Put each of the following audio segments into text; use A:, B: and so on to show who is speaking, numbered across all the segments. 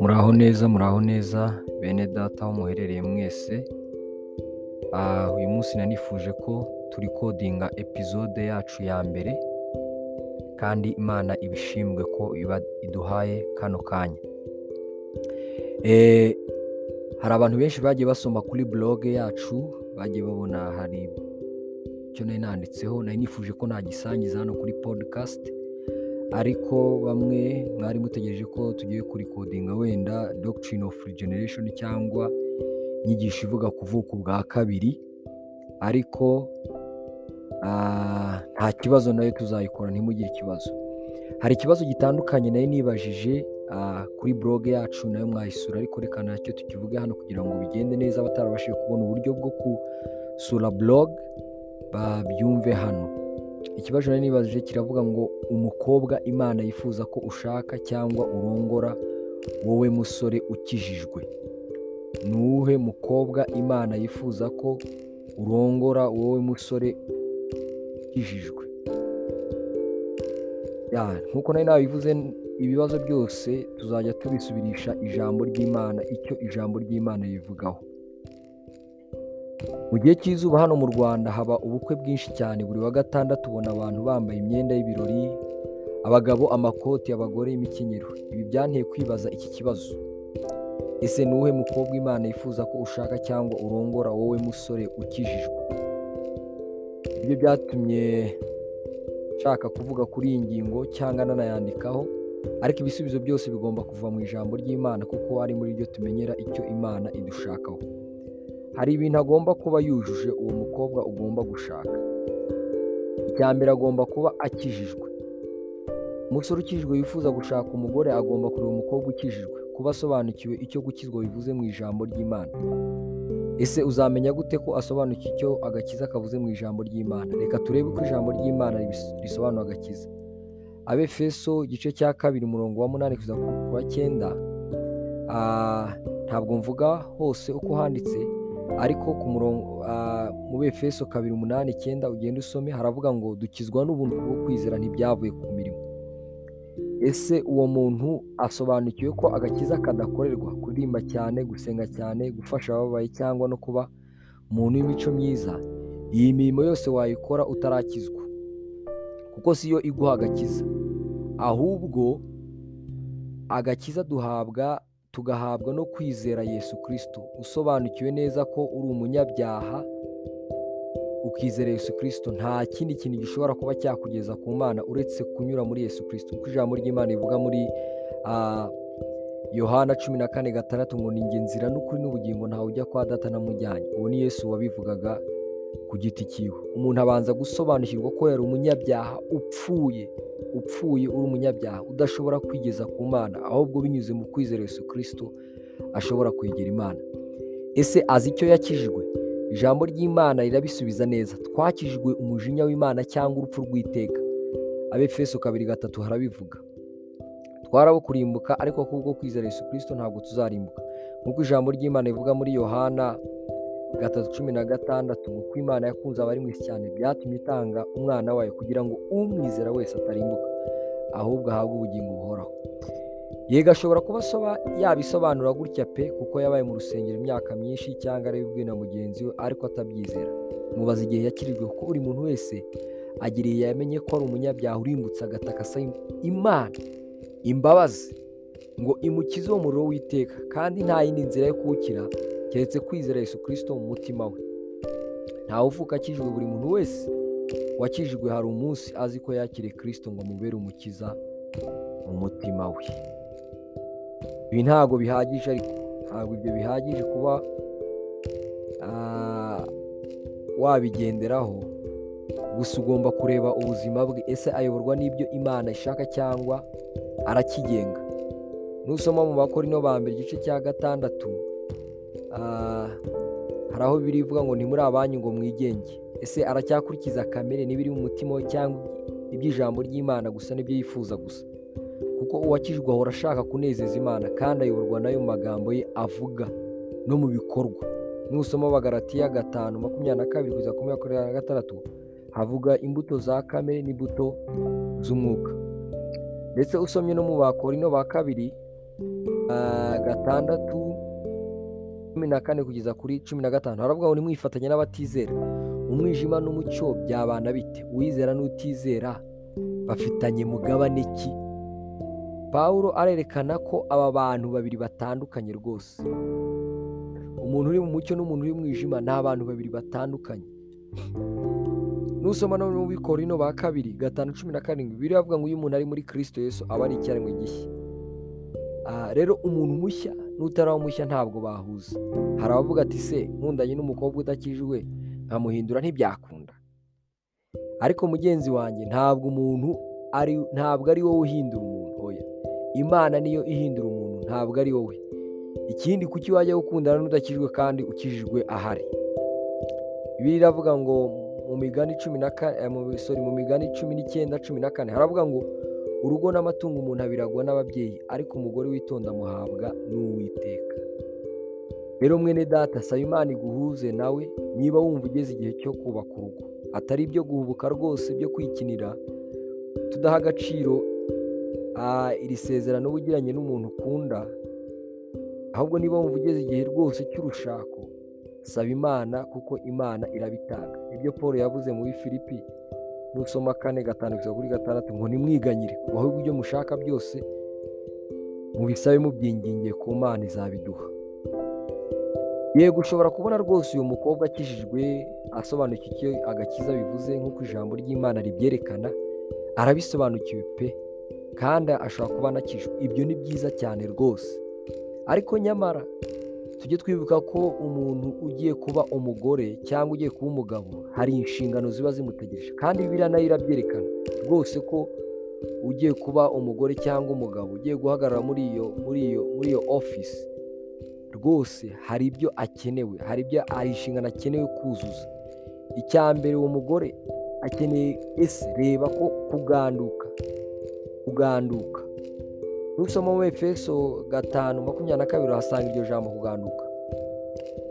A: Muraho neza muraho neza bene data aho muherereye mwese, uyu munsi nanifuje ko turikodinga epizode yacu ya mbere kandi Imana ibishinzwe ko iba iduhaye kano kanya. Hari abantu benshi bagiye basoma kuri buroge yacu, bagiye babona hari icyo nari nanditseho, nari nifuje ko nagisangiza hano kuri podikasti ariko bamwe mwari mutegereje ko tugiye kurikodinga wenda dogitirine ofu rigeneresheni cyangwa inyigisho ivuga kuvuka ubwa kabiri ariko nta kibazo na yo tuzayikora ntimugire ikibazo. Hari ikibazo gitandukanye nari nibajije kuri buroge yacu na yo mwayisura ariko reka na cyo tukivuge hano kugira ngo bigende neza abatarabashije kubona uburyo bwo gusura buroge babyumve hano. Ikibazo nari nibajije kiravuga ngo umukobwa Imana yifuza ko ushaka cyangwa urongora wowe musore ukijijwe. Ni uwuhe mukobwa Imana yifuza ko urongora wowe musore ukijijwe? Nk'uko nari nabivuze ibibazo byose tuzajya tubisubirisha ijambo ry'Imana icyo ijambo ry'Imana ribivugaho. Mu gihe cy'izuba hano mu Rwanda haba ubukwe bwinshi cyane buri wa gatandatu ubona abantu bambaye imyenda y'ibirori, abagabo amakoti, abagore imikenyero. Ibi byanteye kwibaza iki kibazo, ese ni uwuhe mukobwa Imana yifuza ko ushaka cyangwa urongora wowe musore ukijijwe? Ibyo byatumye nshaka kuvuga kuri iyi ngingo cyangwa nanayandikaho ariko ibisubizo byose bigomba kuva mu ijambo ry'Imana kuko ari muri ryo tumenyera icyo Imana idushakaho. Hari ibintu agomba kuba yujuje uwo mukobwa ugomba gushaka. Icya mbere agomba kuba akijijwe. Umusore ukijijwe wifuza gushaka umugore agomba kureba umukobwa ukijijwe, kuba asobanukiwe icyo gukizwa bivuze mu ijambo ry'Imana. Ese uzamenya gute ko asobanukiwe icyo agakiza kavuze mu ijambo ry'Imana? Reka turebe uko ijambo ry'Imana risobanura agakiza. Abefeso igice cya kabiri umurongo wa munani kugeza ku wa cyenda, ntabwo mvuga hose uko handitse ariko ku murongo mu Befeso kabiri umunani icyenda ugenda usome haravuga ngo dukizwa n'ubuntu bwo kwizera ntibyavuye ku mirimo. Ese uwo muntu asobanukiwe ko agakiza kadakorerwa kuririmba cyane, gusenga cyane, gufasha abababaye cyangwa no kuba umuntu w'imico myiza? Iyi mirimo yose wayikora utarakizwa kuko si yo iguha agakiza, ahubwo agakiza duhabwa tugahabwa no kwizera Yesu Kristo. Usobanukiwe neza ko uri umunyabyaha ukizera Yesu Kristo, nta kindi kintu gishobora kuba cyakugeza ku Mana uretse kunyura muri Yesu Kristo. Nk'uko ijambo ry'Imana rivuga muri Yohana cumi na kane gatandatu ngo ni nzira n'ukuri n'ubugingo ntawe ujya kwa data namujyanye. Uwo ni Yesu wabivugaga ku giti cyiwe. Umuntu abanza gusobanukirwa ko yari umunyabyaha upfuye, upfuye uri umunyabyaha udashobora kwigeza ku Mana, ahubwo binyuze mu kwizera Yesu Kristo ashobora kwegera Imana. Ese azi icyo yakijijwe? Ijambo ry'Imana rirabisubiza neza. Twakijijwe umujinya w'Imana cyangwa urupfu rw'iteka. Abefeso kabiri gatatu harabivuga. Twarabo kurimbuka ariko kubwo kwizera Yesu Kristo ntabwo tuzarimbuka. Nk'uko ijambo ry'Imana rivuga muri Yohana gatatu cumi na gatandatu uko Imana yakunze abari mu isi cyane byatumye itanga umwana wayo kugira ngo umwizera wese atarimbuka ahubwo ahabwe ubugingo buhoraho. Yego ashobora kuba yabisobanura gutya pe kuko yabaye mu rusengero imyaka myinshi cyangwa arabibwiwe na mugenzi we ariko atabyizera. Mubaza igihe yakirijwe kuko buri muntu wese agira yamenye ko ari umunyabyaha urimbutse agataka asaba Imana imbabazi ngo imukize uwo muriro w'iteka kandi nta yindi nzira yo kuwukira keretse kwizera Yesu Kristo mu mutima we. Ntawe uvuka akijijwe, buri muntu wese wakijijwe hari umunsi azi ko yakiriye Kristo ngo amubere umukiza mu mutima we. Ibi ntabwo bihagije ariko ntabwo ibyo bihagije kuba wabigenderaho, gusa ugomba kureba ubuzima bwe ese ayoborwa n'ibyo Imana ishaka cyangwa arakigenga. Nusoma mu Bakorinto ba mbere igice cya gatandatu hari aho birivuga ngo ntimuri abanyu ngo mwigenge. Ese aracyakurikiza kamere n'ibiri mu mutima we cyangwa iby'ijambo ry'Imana gusa n'ibyo yifuza gusa? Kuko uwakijijwe ahora ashaka kunezeza Imana kandi ayoborwa n'ayo magambo ye avuga no mu bikorwa. Nusoma Abagalatiya gatanu makumyabiri na kabiri kugeza ku makumyabiri na gatandatu havuga imbuto za kamere n'imbuto z'umwuka ndetse usomye no mu bakorino ba kabiri gatandatu cumi na kane kugeza kuri cumi na gatanu. Haravuga ngo nimwifatanye n'abatizera. Umwijima n'umucyo byabana bite? Uwizera n'utizera bafitanye mugabane ki? Paul arerekana ko aba bantu babiri batandukanye rwose. Umuntu uri mu mucyo n'umuntu uri mu mwijima ni abantu babiri batandukanye. Nusoma no mu bikorino ba kabiri gatanu cumi na karindwi biriya bavuga ngo iyo umuntu ari muri kirisito Yesu aba ari icyaremwe gishya. Rero umuntu mushya n'utaraba mushya ntabwo bahuza hari abavuga ati se nkundanye n'umukobwa udakijwe nkamuhindura ntibyakunda. Ariko mugenzi wanjye ntabwo umuntu ari ntabwo ari wowe uhindura umuntu oya. Imana niyo ihindura umuntu ntabwo ari wowe. Ikindi kuki wajya gukundana n'udakijwe kandi ukijijwe ahari? Ibi iravuga ngo mu migani cumi na kane mu migani cumi n'icyenda cumi na kane haravuga ngo urugo n'amatungo umuntu abiragwa n'ababyeyi ariko umugore witonda amuhabwa n'uwiteka. Rero mwene data saba imana iguhuze nawe niba wumva ugeze igihe cyo kubaka urugo. Atari ibyo guhubuka rwose byo kwikinira tudaha agaciro iri sezerano uba ugiranye n'umuntu ukunda ahubwo niba wumva ugeze igihe rwose cy'urushako saba imana kuko imana irabitanga. Ibyo paul yavuze muri filipi nusoma kane gatanu kugeza kuri gatandatu ngo nimwiganyire. Ahubwo ibyo mushaka byose mubisabe mubyingingiye ku mana izabiduha. Yego ushobora kubona rwose uyu mukobwa akijijwe asobanukiwe icyo agakiza bivuze nk'uko ijambo ry'imana ribyerekana arabisobanukiwe pe kandi ashobora kuba anakijwe ibyo ni byiza cyane rwose. Ariko nyamara tujye twibuka ko umuntu ugiye kuba umugore cyangwa ugiye kuba umugabo hari inshingano ziba zimutegereje. Kandi biriya na yo irabyerekana rwose ko ugiye kuba umugore cyangwa umugabo ugiye guhagarara muri iyo muri iyo muri iyo ofisi rwose hari ibyo akenewe hari ibyo hari inshingano akenewe kuzuza. Icya mbere uwo mugore akeneye ese reba ko kuganduka kuganduka. Nusoma mu efeso gatanu makumyabiri na kabiri uhasanga iryo jambo kuganduka.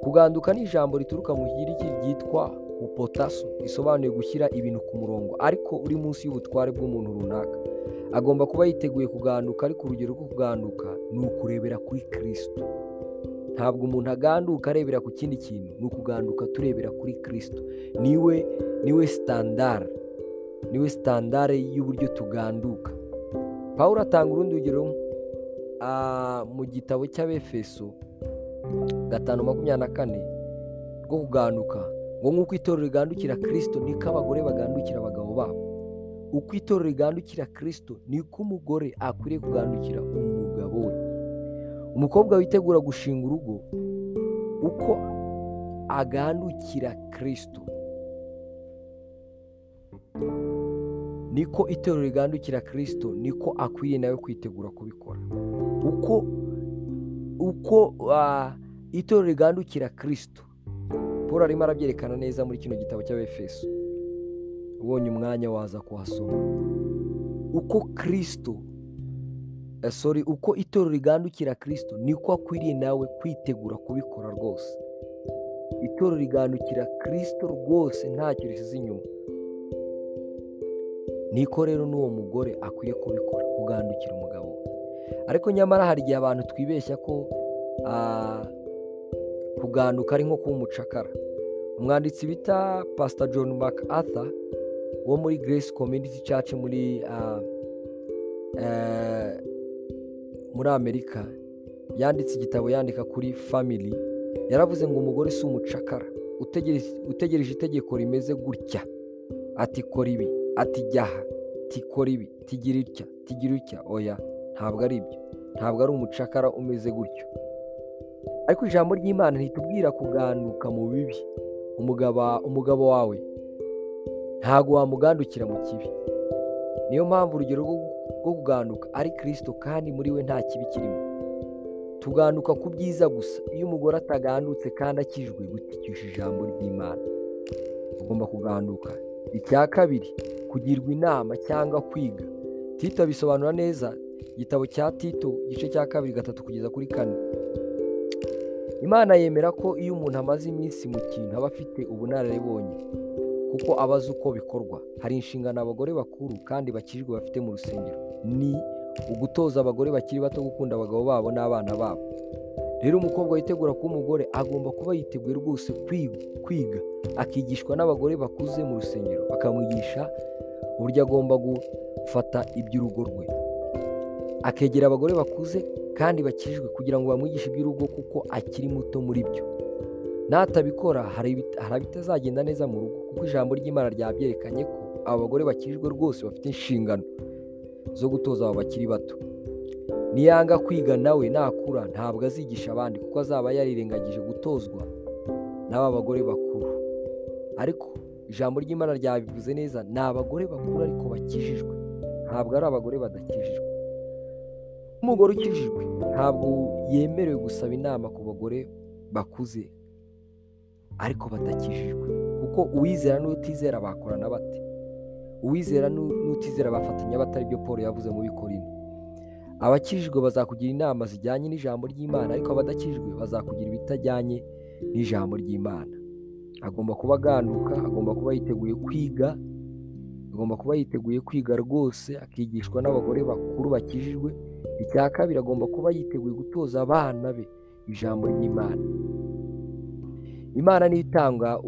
A: Kuganduka ni ijambo rituruka mu kigiriki ryitwa upotaso risobanuye gushyira ibintu ku murongo ariko uri munsi y'ubutware bw'umuntu runaka. Agomba kuba yiteguye kuganduka ariko urugero rwo kuganduka ni ukurebera kuri kirisito ntabwo umuntu aganduka arebera ku kindi kintu ni ukuganduka turebera kuri kirisito ni we ni we sitandara ni we sitandare y'uburyo tuganduka. Paul atanga urundi rugero mu gitabo cy'abefeso gatanu makumyabiri na kane rwo kuganduka ngo nk'uko itorero rigandukira kirisito niko abagore bagandukira abagabo babo. Uko itorero rigandukira kirisito niko umugore akwiriye kugandukira umugabo we. Umukobwa witegura gushinga urugo uko agandukira kirisito niko itorero rigandukira kirisito niko akwiye nawe kwitegura kubikora. Uko uko itorero rigandukira kirisito paul arimo arabyerekana neza muri kino gitabo cy'abefeso ubonye umwanya waza kuhasoma. Uko kirisito sorry uko itorero rigandukira kirisito niko akwiriye nawe kwitegura kubikora rwose. Itorero rigandukira kirisito rwose ntacyo risize inyuma niko rero n'uwo mugore akwiye kubikora kugandukira umugabo we. Ariko nyamara hari igihe abantu twibeshya ko kuganduka ari nko kuba umucakara. Umwanditsi bita pasita john macarthur wo muri grace community church muri muri amerika yanditse igitabo yandika kuri family yaravuze ngo umugore si umucakara utegereje itegeko rimeze gutya. Ati kora ibi. Ati jyaha tikora ibi tigira itya tigira itya oya ntabwo ari ibyo ntabwo ari umucakara umeze gutyo. Ariko ijambo ry'imana ntitubwira kuganduka mu bibi. Umugabo wawe ntabwo wamugandukira mu kibi. Niyo mpamvu urugero rwo kuganduka ari kirisito kandi muri we nta kibi kirimo. Tuganduka ku byiza gusa. Iyo umugore atagandutse kandi akijwe gutikisha ijambo ry'imana. Ugomba kuganduka icya kabiri kugirwa inama cyangwa kwiga. Tito bisobanura neza igitabo cya tito igice cya kabiri gatatu kugeza kuri kane. Imana yemera ko iyo umuntu amaze iminsi mu kintu aba afite ubunararibonye kuko aba azi uko bikorwa. Hari inshingano abagore bakuru kandi bakijwe bafite mu rusengero. Ni ugutoza abagore bakiri bato gukunda abagabo babo n'abana babo. Rero umukobwa witegura kuba umugore agomba kuba yiteguye rwose kwiga. Akigishwa n'abagore bakuze mu rusengero bakamwigisha uburyo agomba gufata iby'urugo rwe. Akegera abagore bakuze kandi bakijwe kugira ngo bamwigishe iby'urugo kuko akiri muto muri byo. Natabikora hari ibitazagenda neza mu rugo kuko ijambo ry'imana ryabyerekanye ko aba bagore bakijwe rwose bafite inshingano zo gutoza abo bakiri bato. Niyanga kwiga nawe nakura ntabwo azigisha abandi kuko azaba yarirengagije gutozwa n'aba bagore bakuru. Ariko ijambo ry'imana ryabivuze neza ni abagore bakuru ariko bakijijwe. Ntabwo ari abagore badakijijwe. Umugore ukijijwe ntabwo yemerewe gusaba inama ku bagore bakuze ariko badakijijwe. Kuko uwizera n'utizera bakorana bate? Uwizera n'utizera bafatanya batari byo paul yavuze mu bikorino abakijijwe bazakugira inama zijyanye n'ijambo ry'imana ariko abadakijijwe bazakugira ibitajyanye n'ijambo ry'imana. Agomba kuba aganduka agomba kuba yiteguye kwiga agomba kuba yiteguye kwiga rwose akigishwa n'abagore bakuru bakijijwe. Icya kabiri agomba kuba yiteguye gutoza abana be ijambo ry'imana. Imana niyo itanga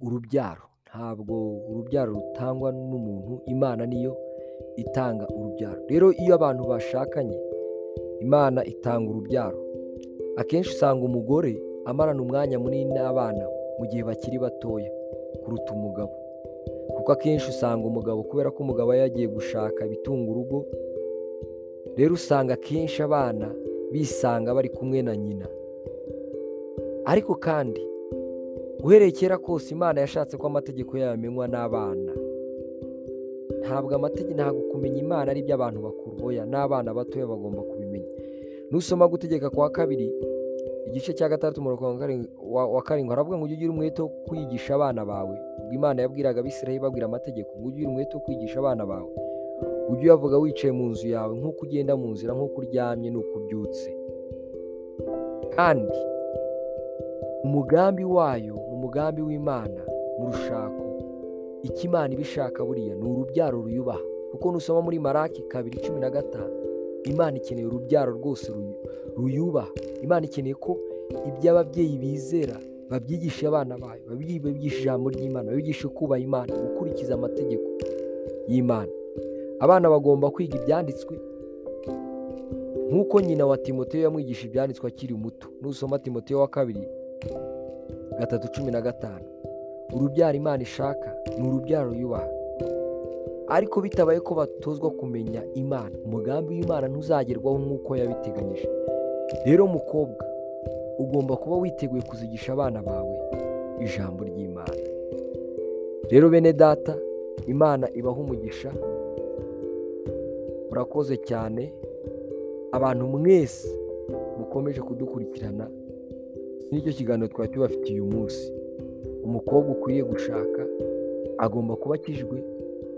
A: urubyaro. Ntabwo urubyaro rutangwa n'umuntu imana niyo itanga urubyaro. Rero iyo abantu bashakanye imana itanga urubyaro. Akenshi usanga umugore amarana umwanya munini n'abana. Mu gihe bakiri batoya kuruta umugabo. Kuko akenshi usanga umugabo kubera ko umugabo yagiye gushaka ibitunga urugo rero usanga akenshi abana bisanga bari kumwe na nyina. Ariko kandi uhereye kera kose imana yashatse ko amategeko yayo amenywa n'abana. Ntabwo amategeko ntabwo kumenya imana ari iby'abantu bakuru. Oya n'abana batoya bagomba kubimenya. Nusoma gutegeka kwa kabiri igice cya gatandatu umurongo wa karindwi. Haravuga ngo ujye ugira umwete wo kwigisha abana bawe. Ubwo imana yabwiraga abisirayeli babwira amategeko ngo ujye ugira umwete wo kwigisha abana bawe. Ujye uyavuga wicaye mu nzu yawe nk'uko ugenda mu nzira nk'uko uryamye n'uko ubyutse. Kandi umugambi wayo mu mugambi w'imana mu rushako icyo imana iba ishaka buriya ni urubyaro ruyubaha. Kuko nusoma muri maraki kabiri cumi na gatanu imana ikeneye urubyaro rwose ruyubaha. Imana ikeneye ko ibyo ababyeyi bizera babyigisha abana bayo babigisha ijambo ry'imana babigisha kubaha imana gukurikiza amategeko y'imana. Abana bagomba kwiga ibyanditswe. Nk'uko nyina wa timoteyo yamwigisha ibyanditswe akiri muto nusoma timoteyo wa kabiri gatatu cumi na gatanu. Urubyaro imana ishaka ni urubyaro yubaha ariko bitabaye ko batozwa kumenya imana. Umugambi w'imana ntuzagerwaho nk'uko yabiteganyije. Rero mukobwa ugomba kuba witeguye kuzigisha abana bawe ijambo ry'imana. Rero bene data imana ibaha umugisha. Murakoze cyane. Abantu mwese mukomeje kudukurikirana. N'icyo kiganiro twari tubafitiye uyu munsi. Umukobwa ukwiriye gushaka agomba kuba akijwe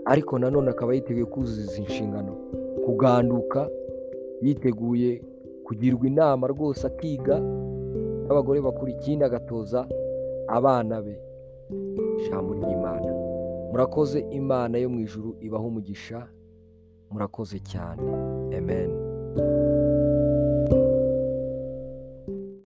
A: ariko nanone akaba yiteguye kuzuza izi nshingano kuganduka yiteguye kugirwa inama rwose akiga n'abagore bakuru ikindi agatoza abana be. Ijambo ry'imana. Murakoze imana yo mu ijuru ibaho umugisha. Murakoze cyane. Amen.